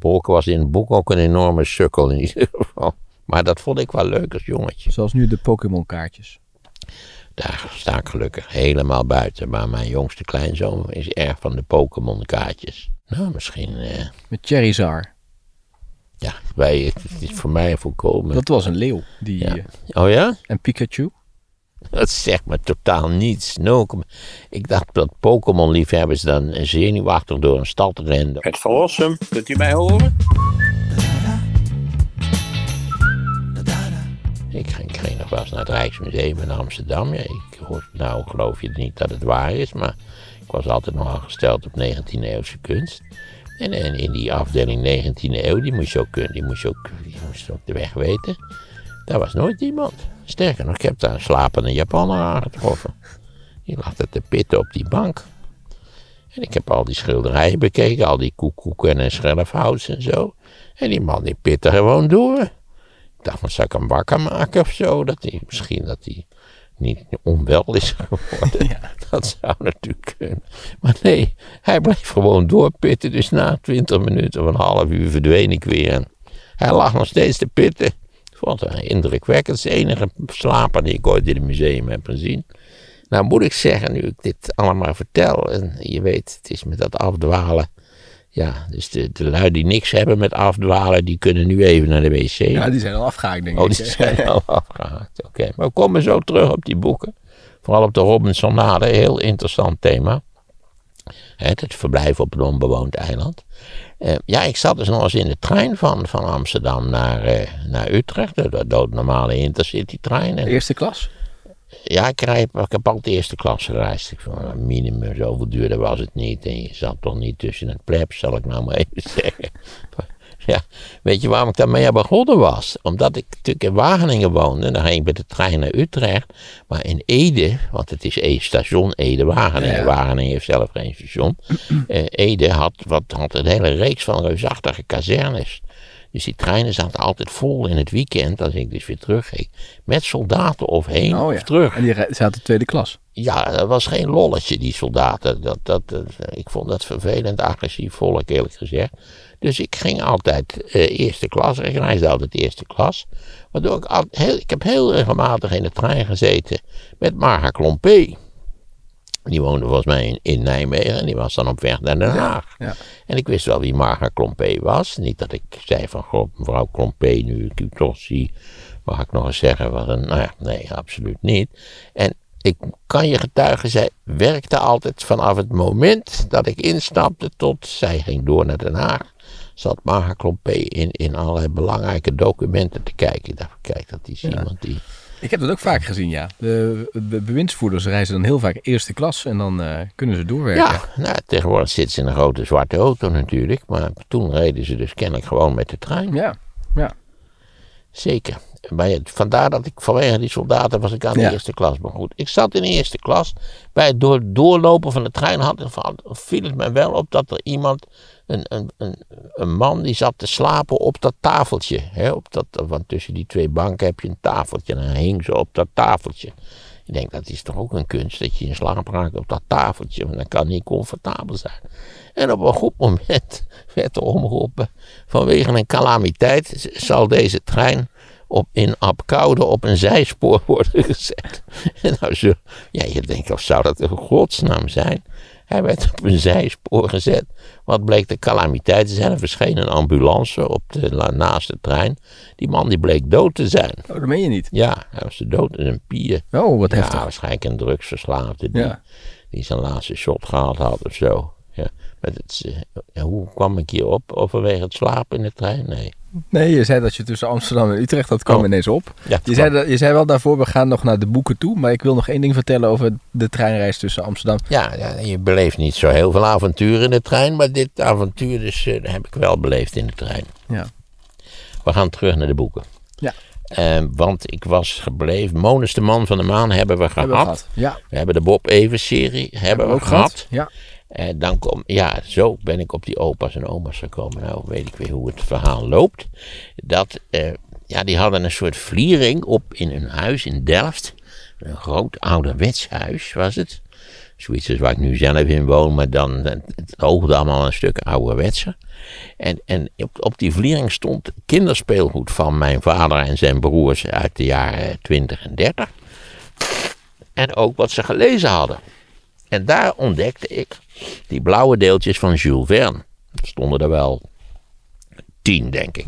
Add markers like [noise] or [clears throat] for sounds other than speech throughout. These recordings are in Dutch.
Bolken was in het boek ook een enorme sukkel in ieder geval. Maar dat vond ik wel leuk als jongetje. Zoals nu de Pokémon kaartjes. Daar sta ik gelukkig helemaal buiten. Maar mijn jongste kleinzoon is erg van de Pokémon kaartjes. Nou, misschien, eh, Met Charizard. ja, wij, het is voor mij volkomen... Dat was een leeuw. Die, Ja. eh, Oh ja? en Pikachu. Dat zegt me totaal niets. No, ik dacht dat Pokémon-liefhebbers dan zenuwachtig door een stad renden. Het verlossen, kunt u mij horen? Ik ging, ging nog wel eens naar het Rijksmuseum in Amsterdam. Ja, ik hoor, nou geloof je niet dat het waar is, maar ik was altijd nogal gesteld op 19e eeuwse kunst. En, en in die afdeling 19e eeuw, die moest je ook, die moest je ook, die moest je ook de weg weten. Daar was nooit iemand. Sterker nog, ik heb daar een slapende Japaner aangetroffen. Die lag te pitten op die bank. En ik heb al die schilderijen bekeken, al die koekoeken en schelfhouts en zo. En die man die pitte gewoon door. Ik dacht, wat zou ik hem wakker maken of zo? Dat hij, misschien dat hij niet onwel is geworden. [laughs] Dat zou natuurlijk kunnen. Maar nee, hij bleef gewoon doorpitten. Dus na twintig minuten of een half uur verdween ik weer. En hij lag nog steeds te pitten. Vond het indrukwekkend. Het is de enige slaper die ik ooit in het museum heb gezien. Nou moet ik zeggen, nu ik dit allemaal vertel, en je weet, het is met dat afdwalen. Ja, dus de, de lui die niks hebben met afdwalen, die kunnen nu even naar de wc. Ja, die zijn al afgehaakt, denk Oh, ik. die zijn al [laughs] afgehaakt. Oké, maar we komen zo terug op die boeken. Vooral op de Robinsonade, heel interessant thema. Het verblijf op een onbewoond eiland. Eh, ja, ik zat dus nog eens in de trein van, van Amsterdam naar, eh, naar Utrecht. De, doodnormale intercity-trein. Eerste klas? ja, ik, rijd, ik heb altijd eerste klas gereisd. Ik vond het minimum, zoveel duurder was het niet. En je zat toch niet tussen het plebs, zal ik nou maar even [laughs] zeggen. [laughs] Ja, weet je waarom ik daarmee begonnen was? Omdat ik natuurlijk in Wageningen woonde. Dan ging ik met de trein naar Utrecht. Maar in Ede, want het is E station Ede-Wageningen. Ja. Wageningen heeft zelf geen station. [clears throat] Eh, Ede had, wat, had een hele reeks van reusachtige kazernes. Dus die treinen zaten altijd vol in het weekend, als ik dus weer terugging. Met soldaten of heen Oh of terug. En die zaten tweede klas. Ja, dat was geen lolletje, die soldaten. Dat, dat, ik vond dat vervelend, agressief volk, eerlijk gezegd. Dus ik ging altijd eh, eerste klas. Ik reisde altijd eerste klas. Waardoor ik, al, heel, ik heb heel regelmatig in de trein gezeten met Marga Klompé. Die woonde volgens mij in, in Nijmegen en die was dan op weg naar Den Haag. Ja. En ik wist wel wie Marga Klompé was. Niet dat ik zei van, god, mevrouw Klompé, nu ik u toch zie, mag ik nog eens zeggen wat een, nou ja, nee, absoluut niet. En ik kan je getuigen, zij werkte altijd vanaf het moment dat ik instapte tot zij ging door naar Den Haag. Zat Marga Klompé in, in allerlei belangrijke documenten te kijken. Ik dacht, kijk, dat is iemand die... Ik heb dat ook vaak gezien, ja. De, de bewindsvoerders reizen dan heel vaak eerste klas en dan eh, kunnen ze doorwerken. Ja, nou, tegenwoordig zit ze in een grote zwarte auto natuurlijk. Maar toen reden ze dus kennelijk gewoon met de trein. ja. ja. Zeker. Maar ja, vandaar dat ik vanwege die soldaten was ik aan de Ja. eerste klas. Maar goed, ik zat in de eerste klas. Bij het door, doorlopen van de trein had, viel het me wel op dat er iemand, een, een, een, een man, die zat te slapen op dat tafeltje. Hè, op dat, want tussen die twee banken heb je een tafeltje. En hij hing zo op dat tafeltje. Ik denk, dat is toch ook een kunst dat je in slaap raakt op dat tafeltje. Want dat kan niet comfortabel zijn. En op een goed moment [laughs] werd er omgeroepen. Vanwege een calamiteit zal deze trein op, in Apkoude op een zijspoor [laughs] worden gezet. En nou zo, ja, je denkt, of zou dat een godsnaam zijn? Hij werd op een zijspoor gezet. Wat bleek de calamiteit te zijn? Er verscheen een ambulance op de, naast de trein. Die man die bleek dood te zijn. Oh, dat meen je niet. Ja, hij was dood in een pier. Oh, wat Ja, heftig. waarschijnlijk een drugsverslaafde die, Ja. die zijn laatste shot gehad had of zo. Ja, met het, eh, hoe kwam ik hier op? Overwege het slapen in de trein? Nee. Nee, je zei dat je tussen Amsterdam en Utrecht, dat kwam Oh. ineens op. Ja, Je zei, dat- je zei wel daarvoor, we gaan nog naar de boeken toe. Maar ik wil nog één ding vertellen over de treinreis tussen Amsterdam. Ja, ja, je beleeft niet zo heel veel avonturen in de trein, maar dit avontuur dus, heb ik wel beleefd in de trein. Ja. We gaan terug naar de boeken. Ja. Eh, want ik was gebleven. Monus de Man van de Maan hebben we gehad. Hebben we gehad. Ja, We hebben de Bob Evers serie hebben, we ook gehad. Ja. En dan kom, ja, zo ben ik op die opa's en oma's gekomen. Nou, weet ik weer hoe het verhaal loopt. Dat, eh, ja, die hadden een soort vliering op in hun huis in Delft. Een groot ouderwets huis was het. Zoiets als waar ik nu zelf in woon, maar dan het, het oogde allemaal een stuk ouderwetser. En, en op, op die vliering stond kinderspeelgoed van mijn vader en zijn broers uit de jaren 20 en 30. En ook wat ze gelezen hadden. En daar ontdekte ik die blauwe deeltjes van Jules Verne. Er stonden er wel tien, denk ik.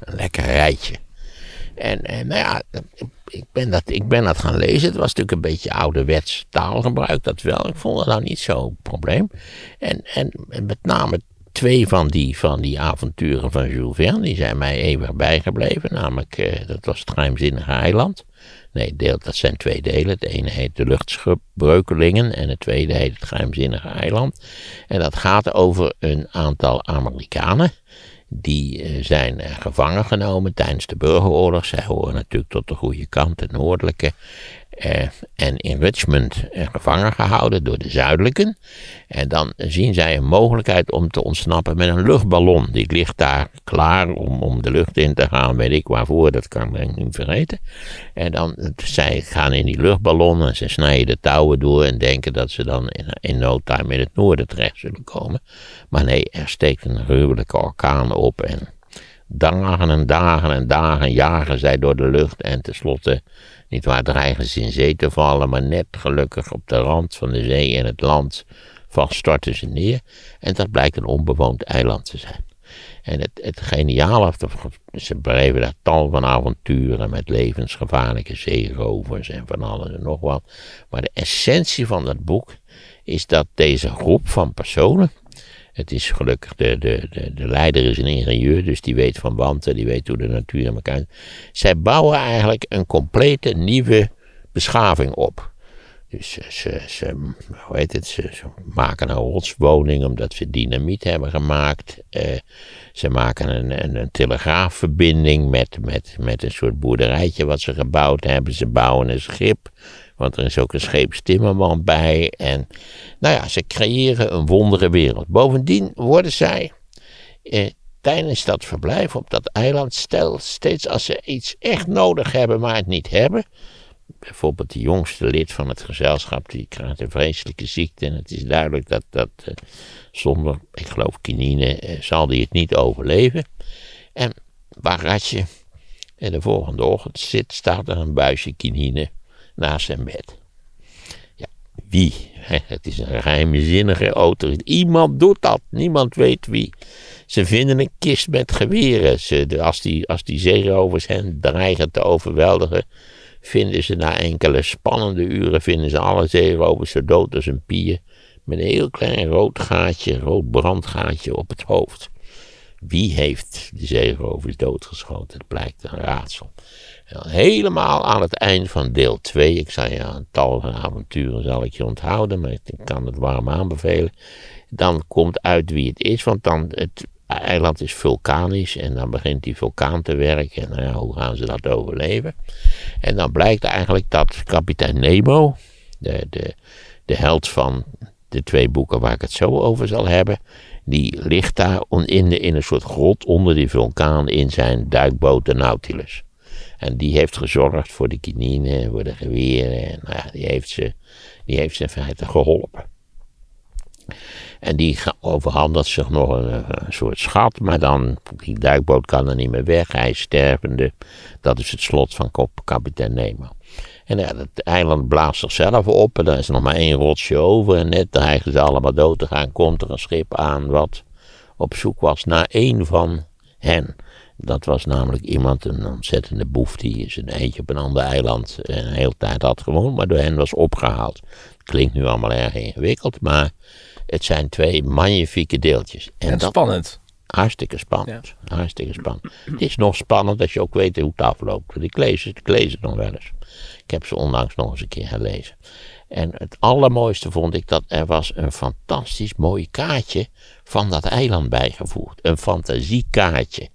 Een lekker rijtje. En, en nou ja, ik ben, dat, ik ben dat gaan lezen. Het was natuurlijk een beetje ouderwets taalgebruik, dat wel. Ik vond het nou niet zo'n probleem. En, en met name twee van die, van die avonturen van Jules Verne, die zijn mij eeuwig bijgebleven. Namelijk, eh, dat was het geheimzinnige eiland. Nee, deel, dat zijn twee delen. Het ene heet de luchtschipbreukelingen en het tweede heet het geheimzinnige eiland. En dat gaat over een aantal Amerikanen die eh, zijn gevangen genomen tijdens de burgeroorlog. Zij horen natuurlijk tot de goede kant, de noordelijke. Eh, en in Richmond eh, gevangen gehouden door de zuidelijken. En dan zien zij een mogelijkheid om te ontsnappen met een luchtballon. Die ligt daar klaar om, om de lucht in te gaan, weet ik waarvoor, dat kan ik niet vergeten. En dan, zij gaan in die luchtballon en ze snijden de touwen door en denken dat ze dan in, in no time in het noorden terecht zullen komen. Maar nee, er steekt een gruwelijke orkaan op en dagen en dagen en dagen jagen zij door de lucht en tenslotte niet waar dreigen ze in zee te vallen, maar net gelukkig op de rand van de zee in het land vaststorten ze neer. En dat blijkt een onbewoond eiland te zijn. En het, het geniale, ze beleven daar tal van avonturen met levensgevaarlijke zeerovers en van alles en nog wat. Maar de essentie van dat boek is dat deze groep van personen, het is gelukkig, de, de, de, de leider is een ingenieur, dus die weet van wanten, die weet hoe de natuur in elkaar Zij bouwen eigenlijk een complete nieuwe beschaving op. Dus ze, ze, hoe heet het, ze, maken een rotswoning omdat ze dynamiet hebben gemaakt. Eh, ze maken een, een, een, telegraafverbinding met, met, met een soort boerderijtje wat ze gebouwd hebben. Ze bouwen een schip want er is ook een scheepstimmerman bij. En nou ja, ze creëren een wondere wereld. Bovendien worden zij eh, tijdens dat verblijf op dat eiland, stel steeds als ze iets echt nodig hebben, maar het niet hebben. Bijvoorbeeld de jongste lid van het gezelschap, die krijgt een vreselijke ziekte. En het is duidelijk dat, dat eh, zonder, ik geloof, kinine, eh, zal die het niet overleven. En waar je en de volgende ochtend zit, staat er een buisje kinine naast zijn bed. Ja, wie? Het is een geheimzinnige auto. Iemand doet dat, niemand weet wie. Ze vinden een kist met geweren. Ze, als, die, als die zeerovers hen dreigen te overweldigen, vinden ze na enkele spannende uren vinden ze alle zeerovers zo dood als een pier. Met een heel klein rood gaatje, rood brandgaatje op het hoofd. Wie heeft de zeerovers doodgeschoten? Het blijkt een raadsel. Helemaal aan het eind van deel 2. Ik zei ja, een tal van avonturen zal ik je onthouden, maar ik kan het warm aanbevelen. Dan komt uit wie het is, want dan het eiland is vulkanisch en dan begint die vulkaan te werken. En nou hoe gaan ze dat overleven? En dan blijkt eigenlijk dat kapitein Nemo, de, de, de held van de twee boeken waar ik het zo over zal hebben, die ligt daar in, in een soort grot onder die vulkaan in zijn duikboot de Nautilus. En die heeft gezorgd voor de kinine, voor de geweren. En nou ja, die heeft ze, die heeft ze in feite geholpen. En die overhandigt zich nog een, soort schat, maar dan, die duikboot kan er niet meer weg, hij is stervende. Dat is het slot van kapitein Nemo. En ja, het eiland blaast zichzelf op en er is nog maar één rotsje over. En net dreigen ze allemaal dood te gaan, komt er een schip aan wat op zoek was naar één van hen. Dat was namelijk iemand, een ontzettende boef, die zijn eentje op een ander eiland een hele tijd had gewoond, maar door hen was opgehaald. Klinkt nu allemaal erg ingewikkeld, maar het zijn twee magnifieke deeltjes. En, dat, spannend. Hartstikke spannend. Hartstikke spannend. Het is nog spannend als je ook weet hoe het afloopt. Ik lees het, ik lees het nog wel eens. Ik heb ze onlangs nog eens een keer gelezen. En het allermooiste vond ik dat er was een fantastisch mooi kaartje van dat eiland bijgevoegd. Een fantasiekaartje.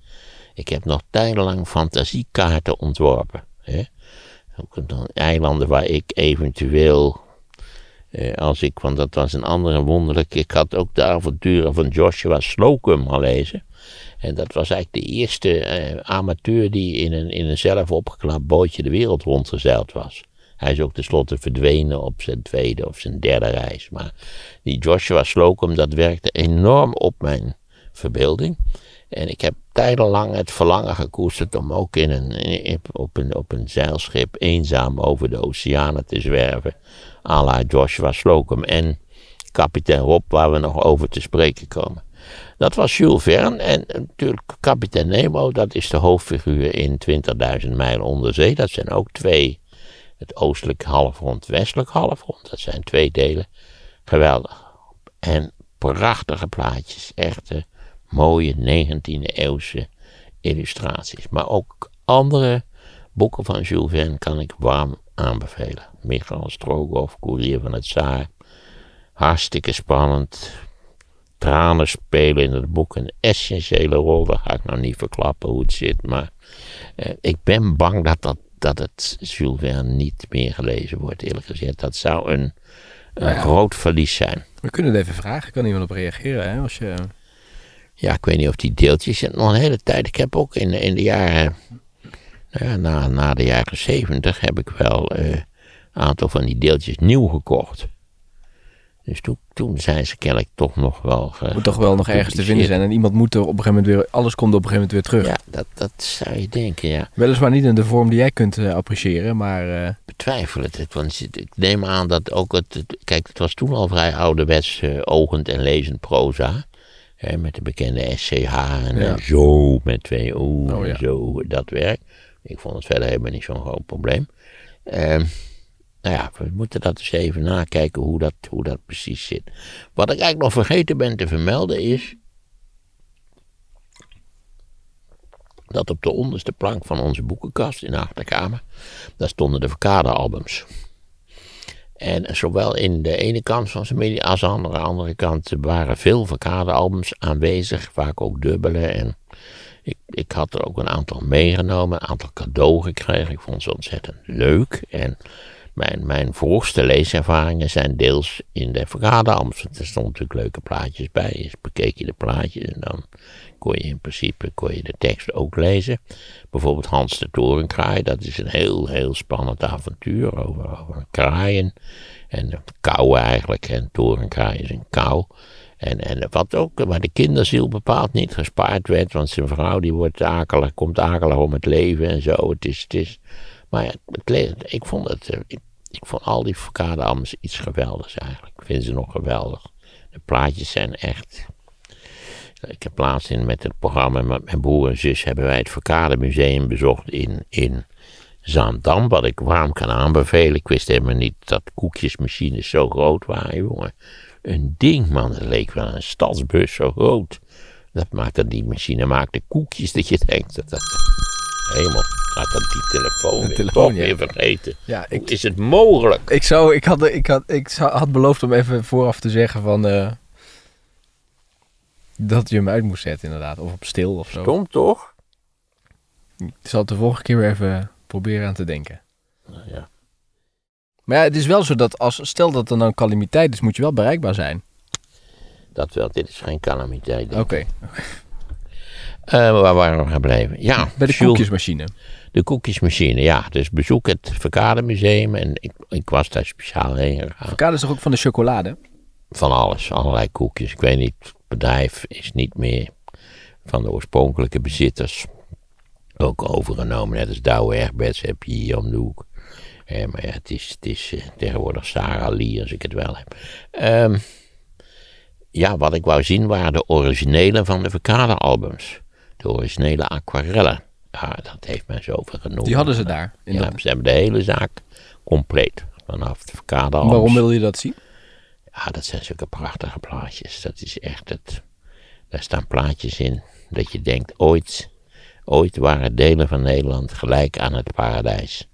Ik heb nog tijdenlang fantasiekaarten ontworpen. Hè? Ook eilanden waar ik eventueel, eh, als ik, want dat was een andere wonderlijke, ik had ook de avonturen van Joshua Slocum gelezen. En dat was eigenlijk de eerste eh, amateur die in een, in een zelf opgeklapt bootje de wereld rondgezeild was. Hij is ook tenslotte verdwenen op zijn tweede of zijn derde reis. Maar die Joshua Slocum, dat werkte enorm op mijn verbeelding. En ik heb tijdenlang het verlangen gekoesterd om ook in een, op, een, op een zeilschip eenzaam over de oceanen te zwerven. À la Joshua Slocum en kapitein Rob, waar we nog over te spreken komen. Dat was Jules Verne en natuurlijk kapitein Nemo, dat is de hoofdfiguur in 20.000 mijl onder zee. Dat zijn ook twee, het oostelijk halfrond, westelijk halfrond. Dat zijn twee delen. Geweldig. En prachtige plaatjes, echte mooie 19e eeuwse illustraties. Maar ook andere boeken van Jules Verne kan ik warm aanbevelen. Michael Strogoff, Koerier van het Zaar. Hartstikke spannend. Tranen spelen in het boek een essentiële rol. Daar ga ik nou niet verklappen hoe het zit. Maar eh, ik ben bang dat, dat, dat het Jules Verne niet meer gelezen wordt, eerlijk gezegd. Dat zou een, een groot verlies zijn. We kunnen het even vragen. Kan iemand op reageren, hè? Als je... Ja, ik weet niet of die deeltjes nog een hele tijd. Ik heb ook in, in de jaren, nou ja, na, na de jaren zeventig heb ik wel eh, een aantal van die deeltjes nieuw gekocht. Dus toen, toen zijn ze kennelijk toch nog wel. ge- moet toch wel nog ergens te vinden zijn. En iemand moet er op een gegeven moment weer... Alles komt op een gegeven moment weer terug. Ja, dat, dat zou je denken, ja. Weliswaar niet in de vorm die jij kunt eh, appreciëren, maar... eh, betwijfel het. Want ik neem aan dat ook het. Kijk, het was toen al vrij ouderwets eh, ogend en lezend proza. Hè, met de bekende SCH en Ja. zo met twee O Oh, ja. en zo, dat werk. Ik vond het verder helemaal niet zo'n groot probleem. Ehm, nou ja, we moeten dat eens even nakijken hoe dat, hoe dat precies zit. Wat ik eigenlijk nog vergeten ben te vermelden is. dat op de onderste plank van onze boekenkast in de achterkamer. daar stonden de Verkade-albums. En zowel in de ene kant van zijn familie als aan de andere kant waren veel Verkade-albums aanwezig, vaak ook dubbele. En ik, ik had er ook een aantal meegenomen, een aantal cadeau gekregen. Ik vond ze ontzettend leuk. En mijn, mijn vroegste leeservaringen zijn deels in de want Er stonden natuurlijk leuke plaatjes bij. Bekeek je de plaatjes en dan kon je in principe kon je de tekst ook lezen. Bijvoorbeeld Hans de Torenkraai, dat is een heel, heel spannend avontuur over, over kraaien. En kou eigenlijk, en torenkraai is een kou. En, en wat ook, waar de kinderziel bepaald niet gespaard werd, want zijn vrouw die wordt akelig, komt akelig om het leven en zo. Het is, het is, maar ja, ik vond het, eh, ik, vond al die verkadeambers iets geweldigs eigenlijk. Ik vind ze nog geweldig. De plaatjes zijn echt, ik heb laatst in, met het programma met mijn broer en zus hebben wij het Verkade Museum bezocht in, in Zaandam, wat ik warm kan aanbevelen. Ik wist helemaal niet dat koekjesmachines zo groot waren, jongen. Een ding, man. Het leek wel een stadsbus zo groot. Dat maakte, die machine maakte koekjes dat je denkt dat dat... Hemel, gaat dat die telefoon weer telefoon, toch ja. weer vergeten. ja, Hoe is het mogelijk? ik, zou, ik, had, ik, had, ik zou- had beloofd om even vooraf te zeggen van... eh, dat je hem uit moest zetten inderdaad. Of op stil of zo. Stom toch? Ik zal het de volgende keer weer even proberen aan te denken. Nou ja. Maar ja, het is wel zo dat als... Stel dat er nou een calamiteit is, moet je wel bereikbaar zijn. Dat wel, dit is geen calamiteit. denk ik. Oké. Eh, waar waren we gebleven? Ja, Bij de Jules- koekjesmachine. De koekjesmachine, ja. Dus bezoek het Verkade Museum en ik, ik was daar speciaal heen gegaan. Avocado is toch ook van de chocolade? Van alles, allerlei koekjes. Ik weet niet, het bedrijf is niet meer van de oorspronkelijke bezitters. Ook overgenomen, net als Douwe Egberts heb je hier om de hoek. Eh, maar ja, het is, het is eh, tegenwoordig Sarah Lee als ik het wel heb. Ehm, ja, wat ik wou zien waren de originele van de Verkade-albums. De originele aquarellen. Ja, dat heeft mij zoveel genoeg. Die hadden ze daar. In Ja, dat- ze hebben de hele zaak compleet. Vanaf de Verkade-albums. Waarom wil je dat zien? Ja, dat zijn zulke prachtige plaatjes. Dat is echt het. Daar staan plaatjes in dat je denkt, ooit, ooit waren delen van Nederland gelijk aan het paradijs.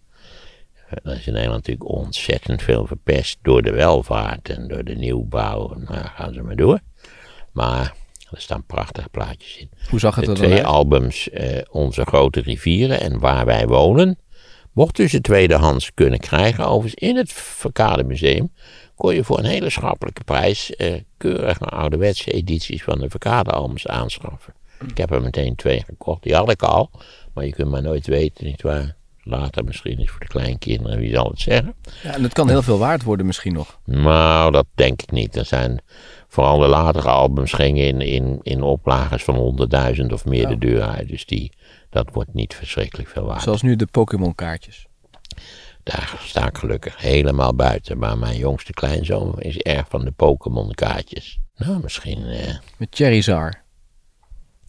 Er is in Nederland natuurlijk ontzettend veel verpest door de welvaart en door de nieuwbouw. Nou, gaan ze maar door. Maar er staan prachtige plaatjes in. Hoe zag het De er dan twee uit? albums, eh, Onze Grote Rivieren en Waar Wij Wonen, mocht dus het tweedehands kunnen krijgen. Overigens in het Verkade Museum kon je voor een hele schappelijke prijs eh, keurige ouderwetse edities van de Verkade albums aanschaffen. Ik heb er meteen twee gekocht, die had ik al, maar je kunt maar nooit weten, nietwaar. Later misschien eens voor de kleinkinderen, wie zal het zeggen. Ja, en het kan heel veel waard worden misschien nog. Nou, dat denk ik niet. Er zijn vooral de latere albums gingen in, in, in oplages van 100.000 of meer Ja. de deur uit. Dus die, dat wordt niet verschrikkelijk veel waard. Zoals nu de Pokémon kaartjes. Daar sta ik gelukkig helemaal buiten. Maar mijn jongste kleinzoon is erg van de Pokémon kaartjes. Nou, misschien, eh, Met Charizard.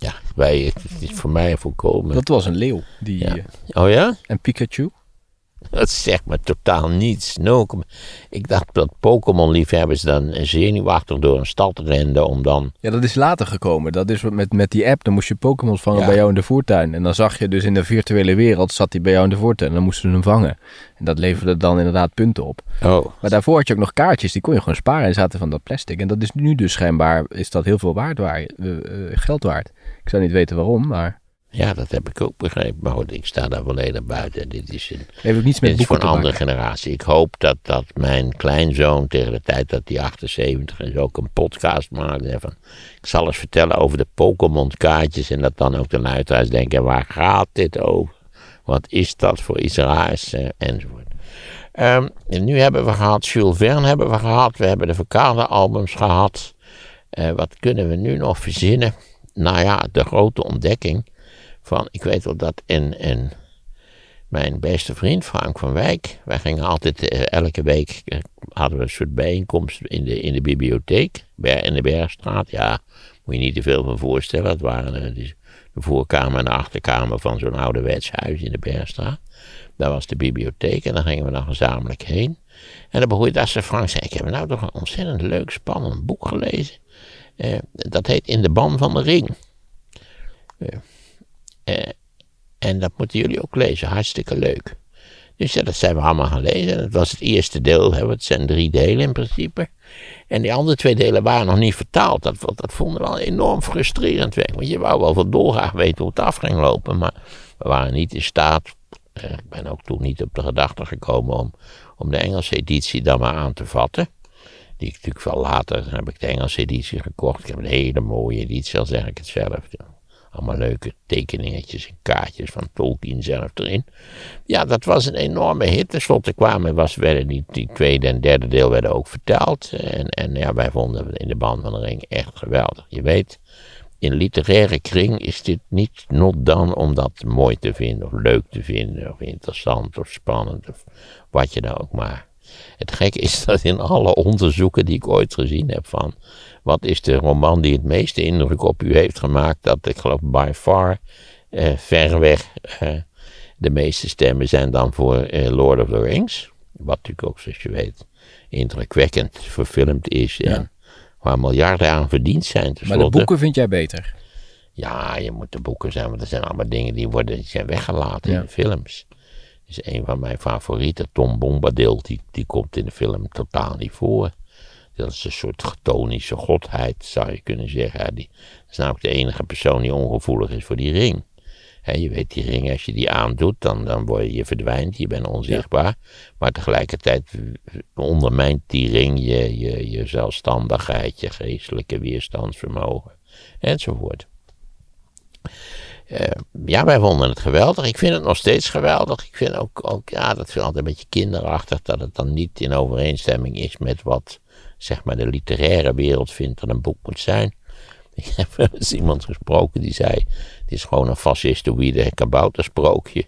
Ja, wij, het is voor mij volkomen. Dat was een leeuw. Die, Ja. eh, Oh ja? en Pikachu. Dat zegt me totaal niets. Komma- Ik dacht dat Pokémon-liefhebbers dan zenuwachtig door een stad renden om dan... Ja, dat is later gekomen. Dat is met, met die app. Dan moest je Pokémon vangen Ja. bij jou in de voertuin. En dan zag je dus in de virtuele wereld zat hij bij jou in de voertuin. En dan moesten we hem vangen. En dat leverde dan inderdaad punten op. Oh, Maar daarvoor had je ook nog kaartjes. Die kon je gewoon sparen. En zaten van dat plastic. En dat is nu dus schijnbaar is dat heel veel waard, waar, eh, eh, geld waard. Ik zou niet weten waarom, maar ja, dat heb ik ook begrepen. Maar goed, ik sta daar volledig buiten. Dit is, een, heeft niets met dit is voor een andere maken. generatie. Ik hoop dat, dat mijn kleinzoon tegen de tijd dat hij 78 is ook een podcast maakt. Van, ik zal eens vertellen over de Pokémon-kaartjes. En dat dan ook de luisteraars denken, waar gaat dit over? Wat is dat voor iets raars? eh, enzovoort. Ehm, en nu hebben we gehad, Jules Verne hebben we gehad. We hebben de Verkade-albums gehad. Eh, wat kunnen we nu nog verzinnen? Nou ja, de grote ontdekking van, ik weet wel dat in, in mijn beste vriend Frank van Wijk, wij gingen altijd eh, elke week, eh, hadden we een soort bijeenkomst in de, in de bibliotheek, in de Bergstraat. Ja, moet je niet te veel van voorstellen. Dat waren eh, die- de voorkamer en de achterkamer van zo'n ouderwets huis in de Bergstraat. Daar was de bibliotheek en dan gingen we dan gezamenlijk heen. En dan je als ze Frank zei, ik heb nou toch een ontzettend leuk, spannend boek gelezen. Dat heet In de Ban van de Ring. Eh, en dat moeten jullie ook lezen, hartstikke leuk. Dus ja, dat zijn we allemaal gaan lezen. Dat was het eerste deel, hè, het zijn drie delen in principe. En die andere twee delen waren nog niet vertaald. Dat, dat vonden we wel enorm frustrerend werk. Want je wou wel van dolgraag weten hoe het af ging lopen. Maar we waren niet in staat. eh, ik ben ook toen niet op de gedachte gekomen om, om de Engelse editie dan maar aan te vatten. Die ik natuurlijk veel later, heb ik de Engelse editie gekocht. Ik heb een hele mooie editie, al zeg ik het zelf. Allemaal leuke tekeningetjes en kaartjes van Tolkien zelf erin. Ja, dat was een enorme hit. Ten slotte kwamen, was, werden die, die tweede en derde deel werden ook vertaald. En, en ja, wij vonden het in de band van de ring echt geweldig. Je weet, in literaire kring is dit niet not dan om dat mooi te vinden, of leuk te vinden, of interessant, of spannend, of wat je dan ook maar. Het gekke is dat in alle onderzoeken die ik ooit gezien heb van wat is de roman die het meeste indruk op u heeft gemaakt, dat ik geloof by far eh, verreweg eh, de meeste stemmen zijn dan voor eh, Lord of the Rings. Wat natuurlijk ook, zoals je weet, indrukwekkend verfilmd is en waar miljarden aan verdiend zijn. Maar de boeken vind jij beter. Ja, je moet de boeken zijn, want er zijn allemaal dingen die, worden, die zijn weggelaten Ja. in de films. Is een van mijn favorieten, Tom Bombadil, die, die komt in de film totaal niet voor. Dat is een soort chtonische godheid, zou je kunnen zeggen. Die dat is namelijk de enige persoon die ongevoelig is voor die ring. Je weet, die ring, als je die aandoet, dan, dan word je, je verdwijnt, je bent onzichtbaar. Maar tegelijkertijd ondermijnt die ring je, je, je zelfstandigheid, je geestelijke weerstandsvermogen, enzovoort. Eh, ja, wij vonden het geweldig. Ik vind het nog steeds geweldig. Ik vind ook, ook ja, dat ik altijd een beetje kinderachtig dat het dan niet in overeenstemming is met wat, zeg maar, de literaire wereld vindt dat een boek moet zijn. [laughs] Ik heb wel eens iemand gesproken die zei, het is gewoon een fascistoïde kaboutersprookje.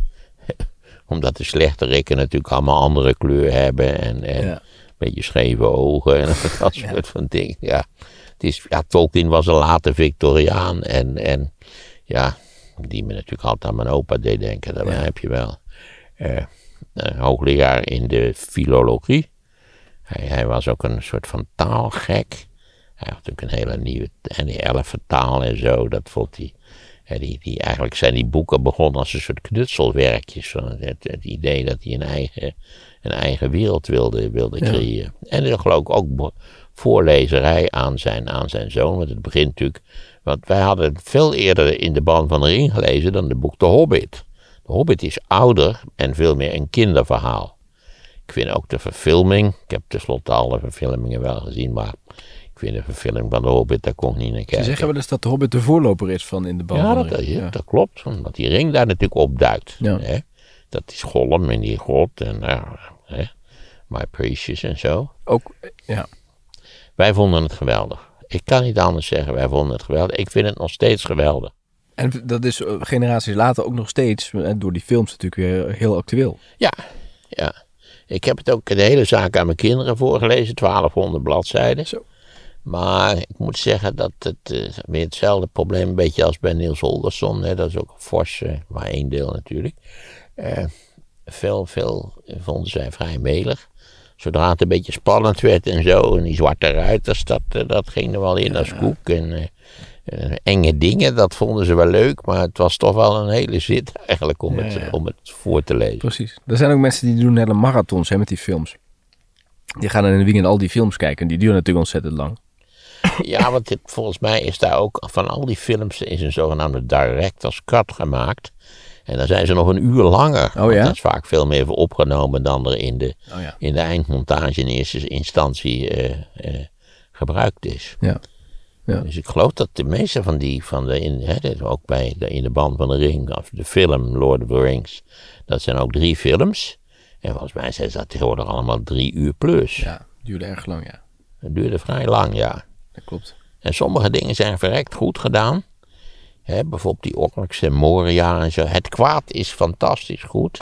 [laughs] Omdat de slechterikken natuurlijk allemaal andere kleur hebben en, en Ja. een beetje scheve ogen en [laughs] dat soort van dingen. Ja, het is, ja, Tolkien was een late Victoriaan en, en ja, die me natuurlijk altijd aan mijn opa deed denken, dat heb je wel. Eh, een hoogleraar in de filologie. Hij, hij was ook een soort van taalgek. Hij had natuurlijk een hele nieuwe, en die elfentaal en zo, dat vond hij. die, die, eigenlijk zijn die boeken begonnen als een soort knutselwerkjes. Van het, het idee dat hij een eigen, een eigen wereld wilde, wilde Ja. creëren. En er geloof ik ook voorlezerij aan zijn, aan zijn zoon. Want het begint natuurlijk. Want wij hadden het veel eerder in de band van de ring gelezen dan de boek De Hobbit. De Hobbit is ouder en veel meer een kinderverhaal. Ik vind ook de verfilming. Ik heb tenslotte alle verfilmingen wel gezien, maar ik vind de verfilming van de Hobbit, daar kon ik niet naar Ze kijken. zeggen wel eens dat de Hobbit de voorloper is van in de band. Ja, van de dat, Ring. ja, dat klopt. Omdat die ring daar natuurlijk opduikt. Ja. Hè? Dat is Gollum en die God en hè, My Precious en zo. Ook, eh, ja. Wij vonden het geweldig. Ik kan niet anders zeggen, wij vonden het geweldig. Ik vind het nog steeds geweldig. En dat is eh, generaties later ook nog steeds, eh, door die films natuurlijk weer heel actueel. Ja, ja. Ik heb het ook de hele zaak aan mijn kinderen voorgelezen, 1200 bladzijden. Zo. Maar ik moet zeggen dat het eh, weer hetzelfde probleem, een beetje als bij Niels Holgersson. Hè, dat is ook een fors, eh, maar één deel natuurlijk. Veel, veel vonden zij vrij melig. Zodra het een beetje spannend werd en zo, en die zwarte ruiters, dat, dat ging er wel in als koek. En eh, eh, enge dingen, dat vonden ze wel leuk, maar het was toch wel een hele zit eigenlijk om, Ja, het, ja. om het voor te lezen. Precies. Er zijn ook mensen die doen hele marathons hè, met die films. Die gaan in een weekend al die films kijken. En die duren natuurlijk ontzettend lang. [coughs] Ja, want volgens mij is daar ook van al die films is een zogenaamde director's cut gemaakt. En dan zijn ze nog een uur langer. Oh ja? Dat is vaak veel meer opgenomen dan er in de, Oh ja. in de eindmontage in eerste instantie eh, eh, gebruikt is. Ja. Ja. Dus ik geloof dat de meeste van die, van de, in, hè, ook bij de, in de band van de ring, of de film Lord of the Rings, dat zijn ook drie films. En volgens mij zijn dat tegenwoordig allemaal drie uur plus. Ja, duurde erg lang, ja. Dat duurde vrij lang, ja. Dat klopt. En sommige dingen zijn verrekt goed gedaan. Hè, bijvoorbeeld die Orks en Moria en zo. Het kwaad is fantastisch goed.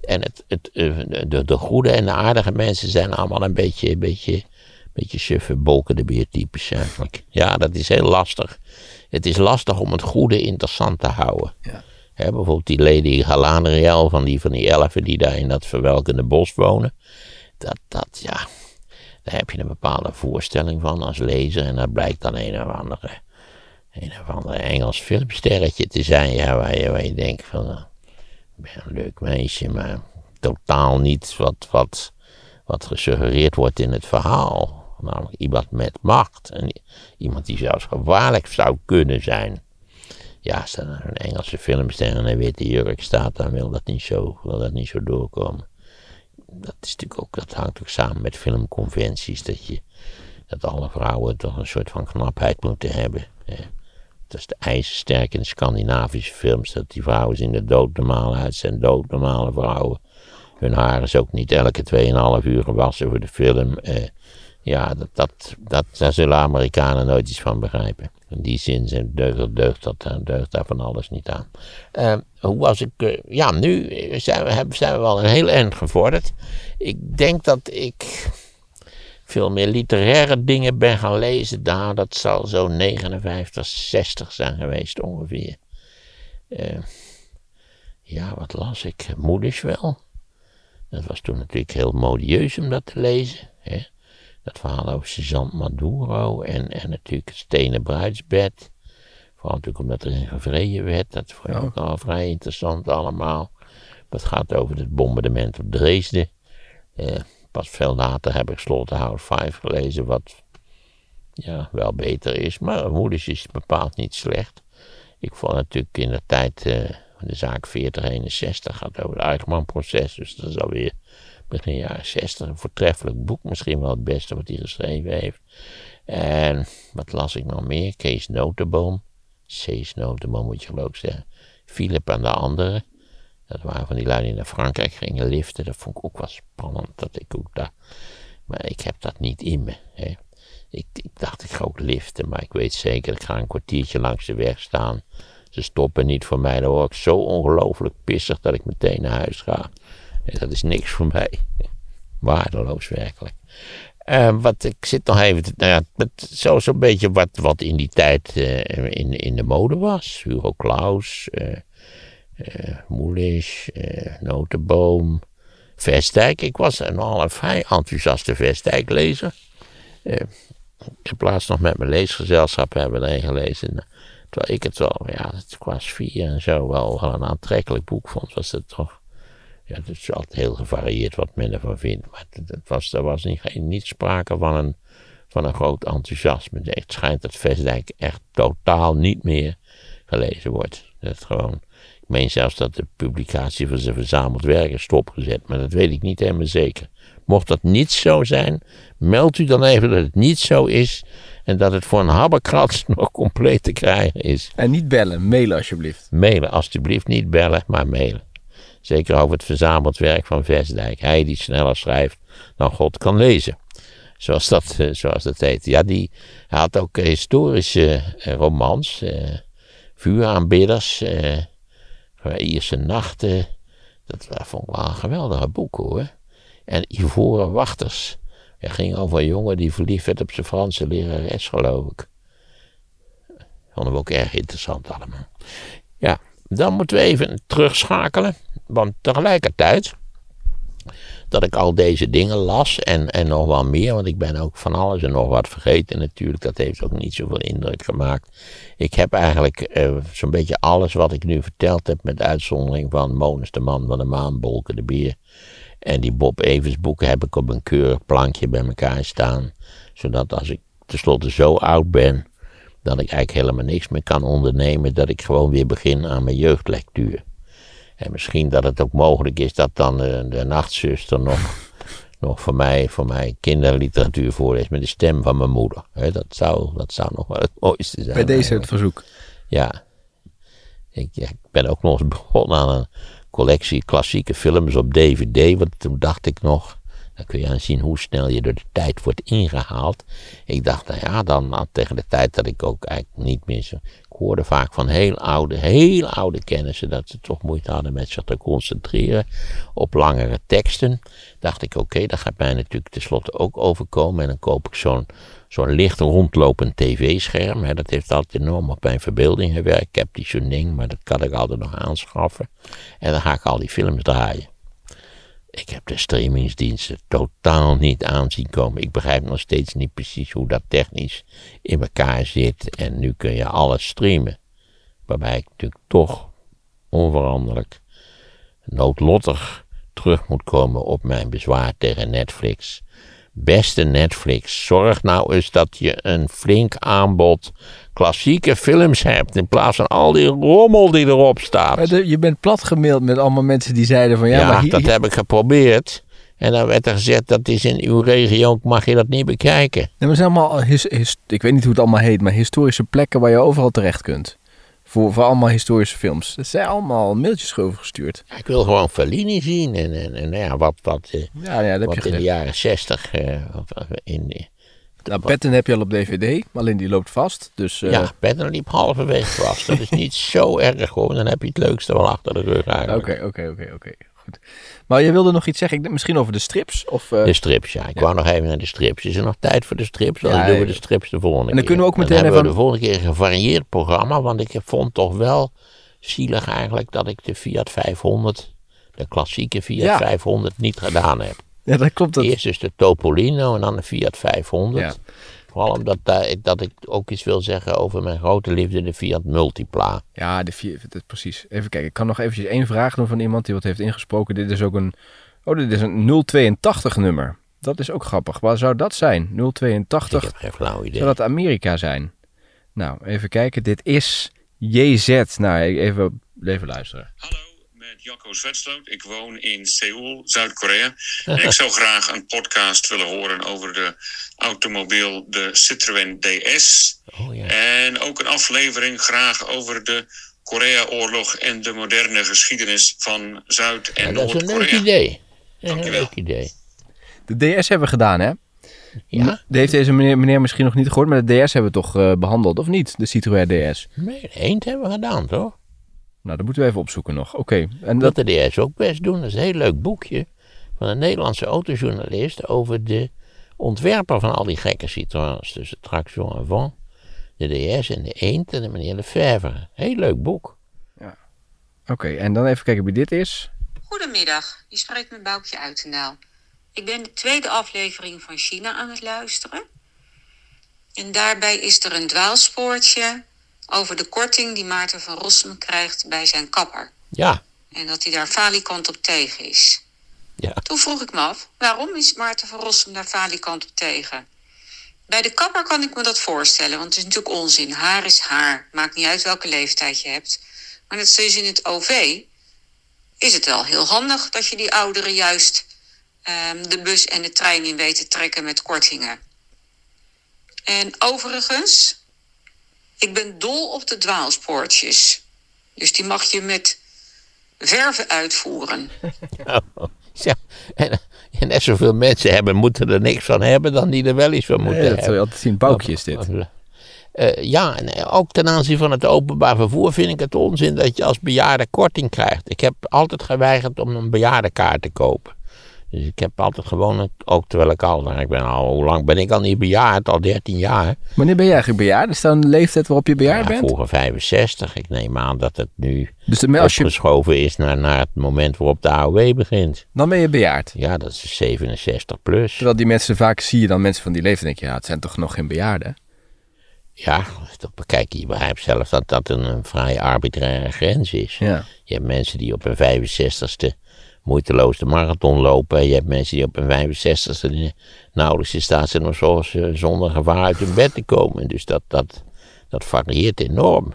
En het, het, eh, de, de goede en de aardige mensen zijn allemaal een beetje, een beetje, beetje suffe bolken de beertypes eigenlijk. Ja, dat is heel lastig. Het is lastig om het goede interessant te houden. Ja. Bijvoorbeeld die Lady Galadriel van die, van die elfen die daar in dat verwelkende bos wonen. Dat, dat, ja, daar heb je een bepaalde voorstelling van als lezer. En dat blijkt dan een of andere, een of andere Engels filmsterretje te zijn. Ja, waar, je, waar je denkt van, nou, ik ben een leuk meisje, maar totaal niet wat, wat, wat gesuggereerd wordt in het verhaal. Namelijk iemand met macht. En iemand die zelfs gevaarlijk zou kunnen zijn. Ja, als er een Engelse filmster in een witte jurk staat, dan wil dat niet zo, wil dat niet zo doorkomen dat is natuurlijk ook, dat hangt ook samen met filmconventies, dat je, dat alle vrouwen toch een soort van knapheid moeten hebben. Dat is de ijzersterk in de Scandinavische films, dat die vrouwen zien er doodnormaal uit, zijn doodnormale vrouwen. Hun haar is ook niet elke 2,5 uur gewassen voor de film. Eh, ja, dat, dat, dat, daar zullen Amerikanen nooit iets van begrijpen. In die zin zijn, deugt, deugt, dat, eh, deugt daar van alles niet aan. Eh, hoe was ik. ja, nu zijn we, zijn we wel een heel eind gevorderd. Ik denk dat ik veel meer literaire dingen ben gaan lezen. Nou, dat zal zo 59, 60 zijn geweest ongeveer. Eh, ja, wat las ik? Moeders wel. Dat was toen natuurlijk heel modieus om dat te lezen. Hè? Dat verhaal over Suzanne Maduro en, en natuurlijk het stenen bruidsbed. Vooral natuurlijk omdat er in gevreden werd. Dat vond ik ook al vrij interessant allemaal. Dat gaat over het bombardement op Dresden. Eh, pas veel later heb ik Slaughterhouse 5 gelezen, wat ja, wel beter is. Maar Moeders is bepaald niet slecht. Ik vond natuurlijk in de tijd, eh, de zaak 4061 gaat over het Eichmann-proces. Dus dat is alweer begin jaren 60. Een voortreffelijk boek, misschien wel het beste wat hij geschreven heeft. En wat las ik nog meer? Kees Notenboom. Cees Notenboom moet je geloof ik zeggen. Philip en de anderen. Dat waren van die lui die naar Frankrijk gingen liften. Dat vond ik ook wel spannend. Dat ik ook daar. Maar ik heb dat niet in me. Hè. Ik, ik dacht, ik ga ook liften. Maar ik weet zeker, ik ga een kwartiertje langs de weg staan. Ze stoppen niet voor mij. Dan word ik zo ongelooflijk pissig dat ik meteen naar huis ga. En dat is niks voor mij. [laughs] Waardeloos werkelijk. Eh, wat, ik zit nog even, nou ja, met zo zo'n beetje wat, wat in die tijd eh, in, in de mode was. Hugo Claus, eh eh Moelisch, eh, Notenboom, Vestdijk. Ik was een al een vrij enthousiaste Vestdijk-lezer. Eh, ik heb laatst nog met mijn leesgezelschap hebben erin gelezen. Terwijl ik het wel, ja, het qua sfeer en zo wel, wel een aantrekkelijk boek vond, was het toch ja, het is altijd heel gevarieerd wat men ervan vindt. Maar het, was, er was niet, niet sprake van een, van een groot enthousiasme. Het schijnt dat Vestdijk echt totaal niet meer gelezen wordt. Dat gewoon, ik meen zelfs dat de publicatie van zijn verzameld werk is stopgezet. Maar dat weet ik niet helemaal zeker. Mocht dat niet zo zijn, meld u dan even dat het niet zo is. En dat het voor een habbekrats [laughs] nog compleet te krijgen is. En niet bellen, mailen alsjeblieft. Mailen, alstublieft niet bellen, maar mailen. Zeker over het verzameld werk van Vestdijk. Hij die sneller schrijft dan God kan lezen. Zoals dat, eh, zoals dat heet. Ja, die hij had ook historische eh, romans. Vuuraanbidders. eh, Ierse nachten. Dat vond ik wel een geweldige boek hoor. En Ivoren Wachters. Het ging over een jongen die verliefd werd op zijn Franse lerares, geloof ik. Vonden we ook erg interessant allemaal. Ja, dan moeten we even terugschakelen. Want tegelijkertijd dat ik al deze dingen las en, en nog wel meer, want ik ben ook van alles en nog wat vergeten natuurlijk. Dat heeft ook niet zoveel indruk gemaakt. Ik heb eigenlijk eh, zo'n beetje alles wat ik nu verteld heb, met uitzondering van Monus de Man van de Maan, Bolken de Beer. En die Bob Evers boeken heb ik op een keurig plankje bij elkaar staan. Zodat als ik tenslotte zo oud ben, dat ik eigenlijk helemaal niks meer kan ondernemen, dat ik gewoon weer begin aan mijn jeugdlectuur. En misschien dat het ook mogelijk is dat dan de, de nachtzuster nog, [laughs] nog voor, mij, voor mij kinderliteratuur voorleest met de stem van mijn moeder. Hè, dat, zou, dat zou nog wel het [laughs] mooiste zijn. Bij deze het verzoek. Ja. Ik, ja, ik ben ook nog eens begonnen aan een collectie klassieke films op DVD. Want toen dacht ik nog, dan kun je aan zien hoe snel je door de tijd wordt ingehaald. Ik dacht, nou ja, dan nou, tegen de tijd dat ik ook eigenlijk niet meer zo... hoorde vaak van heel oude, heel oude kennissen dat ze toch moeite hadden met zich te concentreren op langere teksten. Dacht ik, oké, dat gaat mij natuurlijk tenslotte ook overkomen. En dan koop ik zo'n zo'n licht rondlopend tv-scherm. Dat heeft altijd enorm op mijn verbeelding gewerkt. Ik heb die zo'n ding, maar dat kan ik altijd nog aanschaffen. En dan ga ik al die films draaien. Ik heb de streamingsdiensten totaal niet aanzien komen. Ik begrijp nog steeds niet precies hoe dat technisch in elkaar zit. En nu kun je alles streamen. Waarbij ik natuurlijk toch onveranderlijk, noodlottig terug moet komen op mijn bezwaar tegen Netflix. Beste Netflix, zorg nou eens dat je een flink aanbod klassieke films hebt. In plaats van al die rommel die erop staat. Maar de- je bent plat gemaild met allemaal mensen die zeiden van ja, Ja, maar hier, dat heb ik geprobeerd. En dan werd er gezegd, dat is in uw regio, mag je dat niet bekijken. Nee, maar het zijn allemaal, his- his- ik weet niet hoe het allemaal heet, maar historische plekken waar je overal terecht kunt. Voor, voor allemaal historische films. Er zijn allemaal mailtjes over gestuurd. Ja, ik wil gewoon Fellini zien. En, en, en nou ja, wat, wat, eh, Ja, ja dat heb wat je in de jaren zestig... eh, in, Nou, Patton heb je al op DVD, alleen die loopt vast. Dus eh, ja, Petter liep halverwege vast. Dat is niet [laughs] zo erg hoor. Dan heb je het leukste wel achter de rug eigenlijk. oké, oké, oké, oké. Goed. Maar je wilde nog iets zeggen, ik misschien over de strips? Of, eh, De strips, ja. Ik wou nog even naar de strips. Is er nog tijd voor de strips? Dan Ja, doen we eh, de strips de volgende en dan keer. kunnen we ook meteen hebben we de volgende keer een gevarieerd programma. Want ik vond toch wel zielig eigenlijk dat ik de Fiat 500, de klassieke Fiat Ja. 500, niet gedaan heb. ja, dat klopt. Dat, Eerst dus de Topolino en dan de Fiat 500. Vooral omdat ik- dat ik ook iets wil zeggen over mijn grote liefde, de Fiat Multipla. Ja, de vier, dat, precies. Even kijken, ik kan nog eventjes één vraag doen van iemand die wat heeft ingesproken. Dit is ook een, oh, dit is een 082 nummer. Dat is ook grappig. Waar zou dat zijn? Ik 082, heb geen flauw idee. zou dat Amerika zijn? Nou, even kijken. Dit is JZ. Nou, even, even luisteren. Hallo, met Jacco Zwetsloot. Ik woon in Seoul, Zuid-Korea. En ik zou graag een podcast willen horen over de automobiel, de Citroën DS. Oh ja. En ook een aflevering graag over de Korea-oorlog en de moderne geschiedenis van Zuid- en Ja, dat is een leuk Noord-Korea. idee. Dat is een Dankjewel. leuk idee. De DS hebben we gedaan, hè? Ja? Dat heeft deze meneer, meneer misschien nog niet gehoord, maar de DS hebben we toch eh, behandeld, of niet? De Citroën DS. Nee, de eend hebben we gedaan, toch? Nou, dat moeten we even opzoeken nog. Oké. En Dat dat, de DS ook best doen. Dat is een heel leuk boekje van een Nederlandse autojournalist over de ontwerper van al die gekke Citroëns. Dus de Traction Avant, de DS en de Eend en de meneer Lefebvre. Heel leuk boek. Oké, en dan even kijken wie dit is. Goedemiddag, je spreekt met Boukje Uitendaal. Ik ben de tweede aflevering van China aan het luisteren. En daarbij is er een dwaalspoortje over de korting die Maarten van Rossum krijgt bij zijn kapper. Ja, En dat hij daar falikant op tegen is. ja. Toen vroeg ik me af, waarom is Maarten van Rossum daar falikant op tegen? Bij de kapper kan ik me dat voorstellen, want het is natuurlijk onzin. Haar is haar, maakt niet uit welke leeftijd je hebt. Maar net zoals in het OV is het wel heel handig dat je die ouderen juist ehm, de bus en de trein in weet te trekken met kortingen. En overigens, ik ben dol op de dwaalspoortjes. Dus die mag je met verven uitvoeren. [laughs] Ja, en, en net zoveel mensen hebben, moeten er niks van hebben dan die er wel iets van moeten Nee, dat zul je hebben. altijd zien. Boukje is dit. Eh, ja, en ook ten aanzien van het openbaar vervoer vind ik het onzin dat je als bejaarde korting krijgt. Ik heb altijd geweigerd om een bejaardenkaart te kopen. Dus ik heb altijd gewoon, ook terwijl ik al, nou, ik ben al, hoe lang ben ik al niet bejaard? Al 13 jaar. Wanneer ben jij eigenlijk bejaard? Is dat een leeftijd waarop je bejaard Ja, bent? vroeger 65. Ik neem aan dat het nu Dus je, opgeschoven is naar, naar het moment waarop de AOW begint. dan ben je bejaard. Ja, dat is 67 plus. Terwijl die mensen vaak zie je dan mensen van die leeftijd. denk je, ja, het zijn toch nog geen bejaarden? Ja, kijk, je begrijpt zelf dat dat een, een vrij arbitraire grens is. Ja. Je hebt mensen die op hun 65ste moeiteloos de marathon lopen. En je hebt mensen die op hun 65ste die nauwelijks in staat zijn om zoals, eh, zonder gevaar uit hun bed te komen. Dus dat, dat, dat varieert enorm.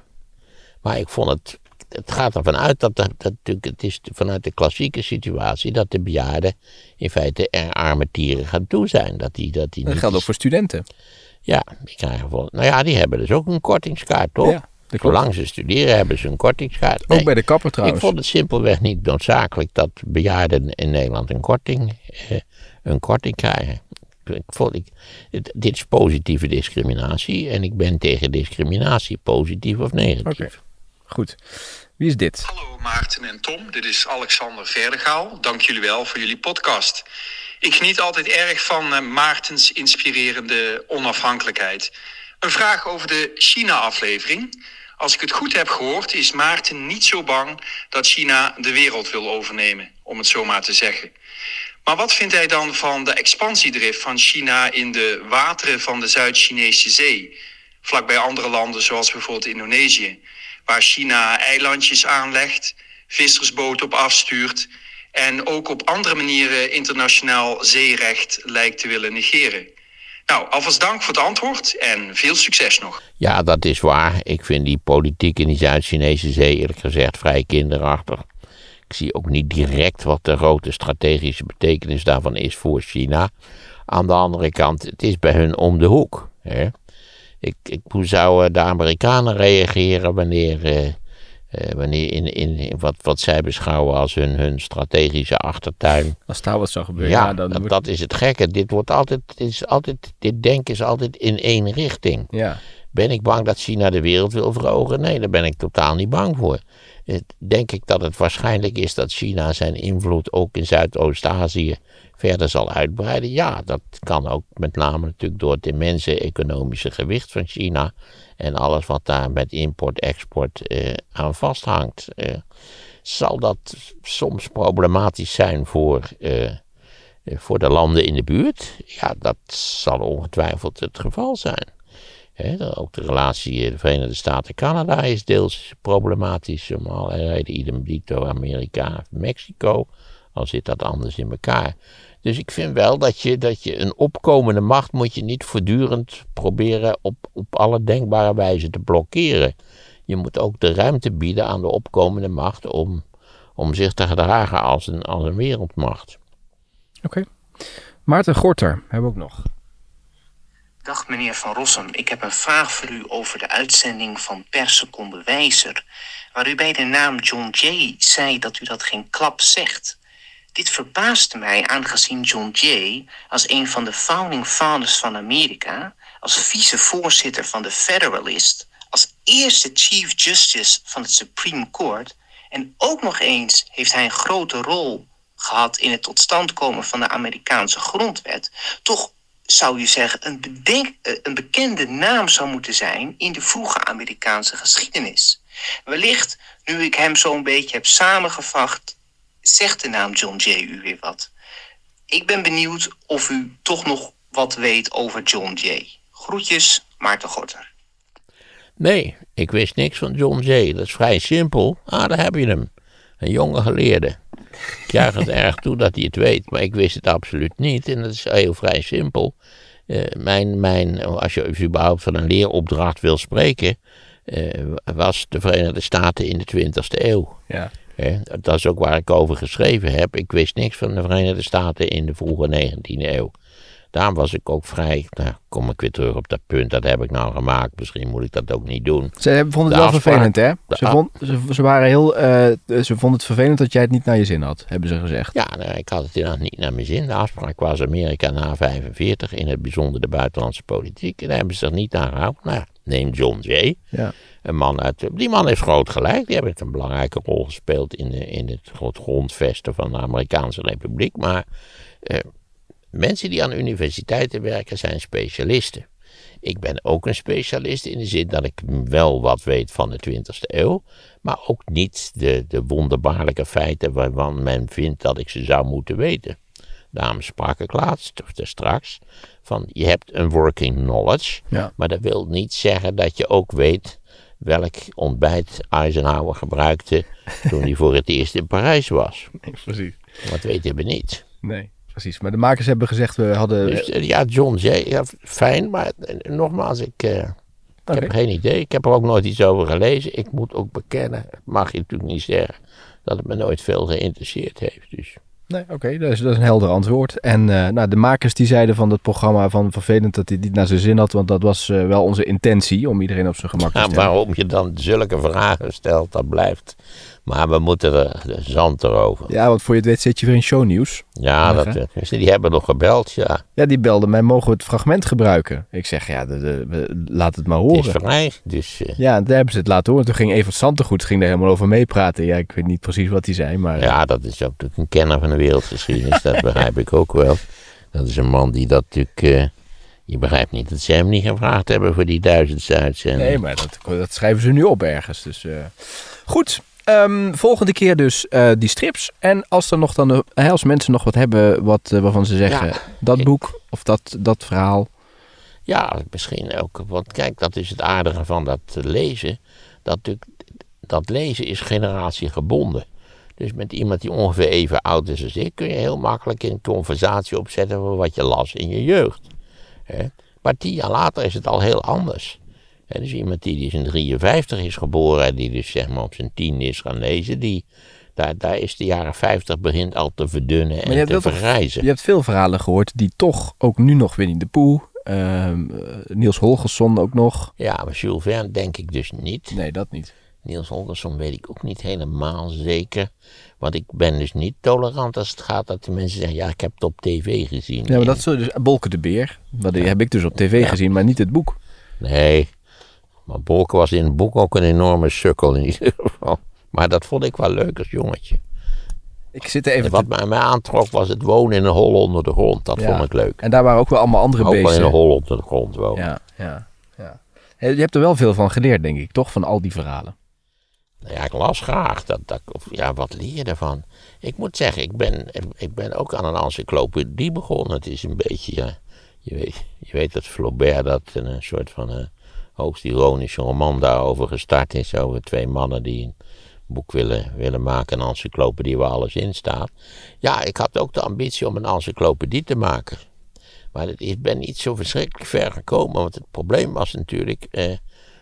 Maar ik vond het. Het gaat ervan uit dat, dat, dat natuurlijk, het is vanuit de klassieke situatie dat de bejaarden in feite er arme tieren gaan toe zijn. Dat die, dat die Dat geldt ook voor studenten. Ja, die krijgen vol, nou ja, die hebben dus ook een kortingskaart, toch? Ja. Zolang ze studeren hebben ze een kortingskaart. Ook Nee, bij de kapper trouwens. Ik vond het simpelweg niet noodzakelijk dat bejaarden in Nederland een korting, eh, een korting krijgen. Ik vond, ik, het- dit is positieve discriminatie en ik ben tegen discriminatie, positief of negatief. Oké. Goed. Wie is dit? Hallo Maarten en Tom, dit is Alexander Verdegaal. Dank jullie wel voor jullie podcast. Ik geniet altijd erg van eh, Maartens inspirerende onafhankelijkheid. Een vraag over de China-aflevering. Als ik het goed heb gehoord, is Maarten niet zo bang dat China de wereld wil overnemen, om het zo maar te zeggen. Maar wat vindt hij dan van de expansiedrift van China in de wateren van de Zuid-Chinese Zee? Vlakbij andere landen, zoals bijvoorbeeld Indonesië, waar China eilandjes aanlegt, vissersboten op afstuurt en ook op andere manieren internationaal zeerecht lijkt te willen negeren. Nou, alvast dank voor het antwoord en veel succes nog. Ja, dat is waar. Ik vind die politiek in die Zuid-Chinese zee eerlijk gezegd vrij kinderachtig. Ik zie ook niet direct wat de grote strategische betekenis daarvan is voor China. Aan de andere kant, het is bij hun om de hoek. Hè? Ik, ik, hoe zouden de Amerikanen reageren wanneer, eh, eh, wanneer in, in, in wat, wat zij beschouwen als hun, hun strategische achtertuin Als daar wat zou gebeuren, ja, ja, dan dat, wordt- dat is het gekke. Dit, wordt altijd, dit, is altijd, dit denken is altijd in één richting. ja. Ben ik bang dat China de wereld wil veroveren? Nee, daar ben ik totaal niet bang voor. Denk ik dat het waarschijnlijk is dat China zijn invloed ook in Zuidoost-Azië verder zal uitbreiden? Ja, dat kan ook met name natuurlijk door het immense economische gewicht van China en alles wat daar met import-export eh, aan vasthangt. Eh, zal dat soms problematisch zijn voor, eh, voor de landen in de buurt? Ja, dat zal ongetwijfeld het geval zijn. Ook de relatie de Verenigde Staten-Canada is deels problematisch. Om allerlei idem dito Amerika-Mexico. Al zit dat anders in elkaar. Dus ik vind wel dat je, dat je een opkomende macht moet je niet voortdurend proberen op, op alle denkbare wijze te blokkeren. Je moet ook de ruimte bieden aan de opkomende macht om, om zich te gedragen als een, als een wereldmacht. Oké. Maarten Gorter hebben we ook nog. Dag meneer Van Rossum, ik heb een vraag voor u over de uitzending van Per Seconde Wijzer, waar u bij de naam John Jay zei dat u dat geen klap zegt. Dit verbaasde mij aangezien John Jay als een van de founding fathers van Amerika, als vicevoorzitter van de Federalist, als eerste Chief Justice van het Supreme Court en ook nog eens heeft hij een grote rol gehad in het tot stand komen van de Amerikaanse grondwet, toch zou je zeggen, een, eh, een bekende naam zou moeten zijn in de vroege Amerikaanse geschiedenis. Wellicht, nu ik hem zo'n beetje heb samengevacht, zegt de naam John Jay u weer wat. Ik ben benieuwd of u toch nog wat weet over John Jay. Groetjes, Maarten Gorter. Nee, ik wist niks van John Jay. Dat is vrij simpel. Ah, daar heb je hem. Een jonge geleerde. Ik juich het [laughs] erg toe dat hij het weet, maar ik wist het absoluut niet. En dat is heel vrij simpel. Eh, mijn, mijn, als je überhaupt van een leeropdracht wil spreken, eh, was de Verenigde Staten in de 20e eeuw. Ja. Dat is ook waar ik over geschreven heb. Ik wist niks van de Verenigde Staten in de vroege 19e eeuw. Daarom was ik ook vrij, nou, kom ik weer terug op dat punt, dat heb ik nou gemaakt. Misschien moet ik dat ook niet doen. Ze vonden het wel vervelend, hè? Ze, vond, ze, ze waren heel... eh, ze vonden het vervelend dat jij het niet naar je zin had, hebben ze gezegd. Ja, nou, ik had het inderdaad niet naar mijn zin. De afspraak was Amerika na 45, in het bijzonder de buitenlandse politiek. En daar hebben ze zich niet aan gehouden. Nou, neem John Jay. Ja. Een man uit, die man heeft groot gelijk. Die heeft een belangrijke rol gespeeld in, de, in het grondvesten van de Amerikaanse Republiek. Maar eh, mensen die aan universiteiten werken zijn specialisten. Ik ben ook een specialist in de zin dat ik wel wat weet van de 20e eeuw, maar ook niet de, de wonderbaarlijke feiten waarvan men vindt dat ik ze zou moeten weten. Daarom sprak ik laatst, of straks, van je hebt een working knowledge, Ja. maar dat wil niet zeggen dat je ook weet welk ontbijt Eisenhower gebruikte toen hij voor het eerst in Parijs was. [laughs] precies. Dat weten we niet. Nee, precies. Maar de makers hebben gezegd, we hadden... Dus eh, ja, John Jay, ja, fijn, maar eh, nogmaals, ik, eh, ik heb geen idee. Ik heb er ook nooit iets over gelezen. Ik moet ook bekennen, mag je natuurlijk niet zeggen, dat het me nooit veel geïnteresseerd heeft. Dus Nee, oké, dat, is, dat is een helder antwoord. En eh, nou, de makers die zeiden van het programma van vervelend dat hij het niet naar zijn zin had, want dat was eh, wel onze intentie om iedereen op zijn gemak te ja, stellen. waarom je dan zulke vragen stelt, dat blijft. Maar we moeten er de zand erover. Ja, want voor je het weet zit je weer in shownieuws. Ja, dat, eh, dus die hebben nog gebeld, ja. Ja, die belden mij, mogen we het fragment gebruiken? Ik zeg, ja, de, laat het maar Het is horen. vrij, dus eh, Ja, daar hebben ze het laten horen. Toen ging Evert Santegoed ging daar helemaal over meepraten. Ja, ik weet niet precies wat hij zei, maar... ja, dat is ook natuurlijk een kenner van de wereldgeschiedenis, dat begrijp ik ook wel. Dat is een man die dat natuurlijk... eh, je begrijpt niet dat ze hem niet gevraagd hebben voor die duizendste uitzending. Nee, maar dat, dat schrijven ze nu op ergens. Dus, eh. Goed, ehm, volgende keer dus eh, die strips. En als, er nog dan, eh, als mensen nog wat hebben wat, eh, waarvan ze zeggen... Ja, dat ik- boek of dat, dat verhaal... Ja, misschien ook. Want kijk, dat is het aardige van dat lezen. Dat, dat lezen is generatiegebonden. Dus met iemand die ongeveer even oud is als ik, kun je heel makkelijk een conversatie opzetten over wat je las in je jeugd. Hè? Maar tien jaar later is het al heel anders. Hè, dus iemand die dus in 53 is geboren en die dus zeg maar op zijn tien is gaan lezen, die, daar, daar is de jaren 50 begint al te verdunnen en te vergrijzen. Je hebt veel verhalen gehoord die toch ook nu nog Winnie de Poe... ehm, eh, Niels Holgersson ook nog. Ja, maar Jules Verne denk ik dus niet. Nee, dat niet. Niels Holgersson weet ik ook niet helemaal zeker. Want ik ben dus niet tolerant als het gaat dat de mensen zeggen: ja, ik heb het op tv gezien. Ja, maar dat is zo- dus Bolke de Beer. Dat heb ik dus op tv gezien, maar niet het boek. Nee, maar Bolke was in het boek ook een enorme sukkel in ieder geval. Maar dat vond ik wel leuk als jongetje. Ik zit even... En wat te- mij, aantrok was het wonen in een hol onder de grond. Dat Ja. vond ik leuk. En daar waren ook wel allemaal andere Ook wel in beesten. een hol onder de grond wonen. Ja, ja, ja. Je hebt er wel veel van geleerd, denk ik, toch? Van al die verhalen. Nou Ja, ik las graag. Dat, dat, of, ja, wat leer je ervan? Ik moet zeggen, ik ben, ik ben ook aan een encyclopedie begonnen. Het is een beetje, ja, je, weet, je weet dat Flaubert dat een, soort van eh, hoogst ironische roman daarover gestart is. Over twee mannen die een boek willen, willen maken, een encyclopedie waar alles in staat. Ja, ik had ook de ambitie om een encyclopedie te maken. Maar ik ben niet zo verschrikkelijk ver gekomen. Want het probleem was natuurlijk, eh,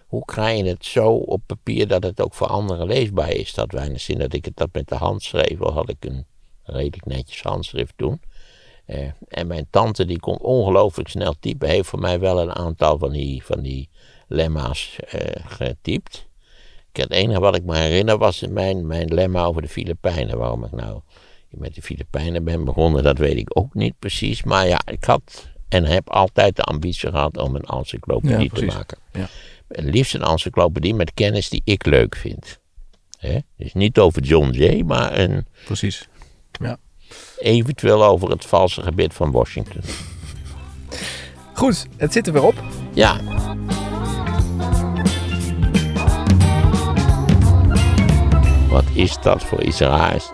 hoe krijg je het zo op papier dat het ook voor anderen leesbaar is? Dat weinig zin dat ik het dat met de hand schreef, al had ik een redelijk netjes handschrift toen. Eh, en mijn tante, die kon ongelooflijk snel typen, heeft voor mij wel een aantal van die, van die lemma's eh, getypt. Ik, het enige wat ik me herinner was mijn, mijn lemma over de Filipijnen. Waarom ik nou met de Filipijnen ben begonnen, dat weet ik ook niet precies. Maar ja, ik had en heb altijd de ambitie gehad om een encyclopedie Ja, te maken. Ja. Liefst een encyclopedie met kennis die ik leuk vind. Hè? Dus niet over John Jay, maar een, Precies. eventueel over het valse gebit van Washington. Goed, het zit er weer op. Ja, Wat is dat voor iets raars?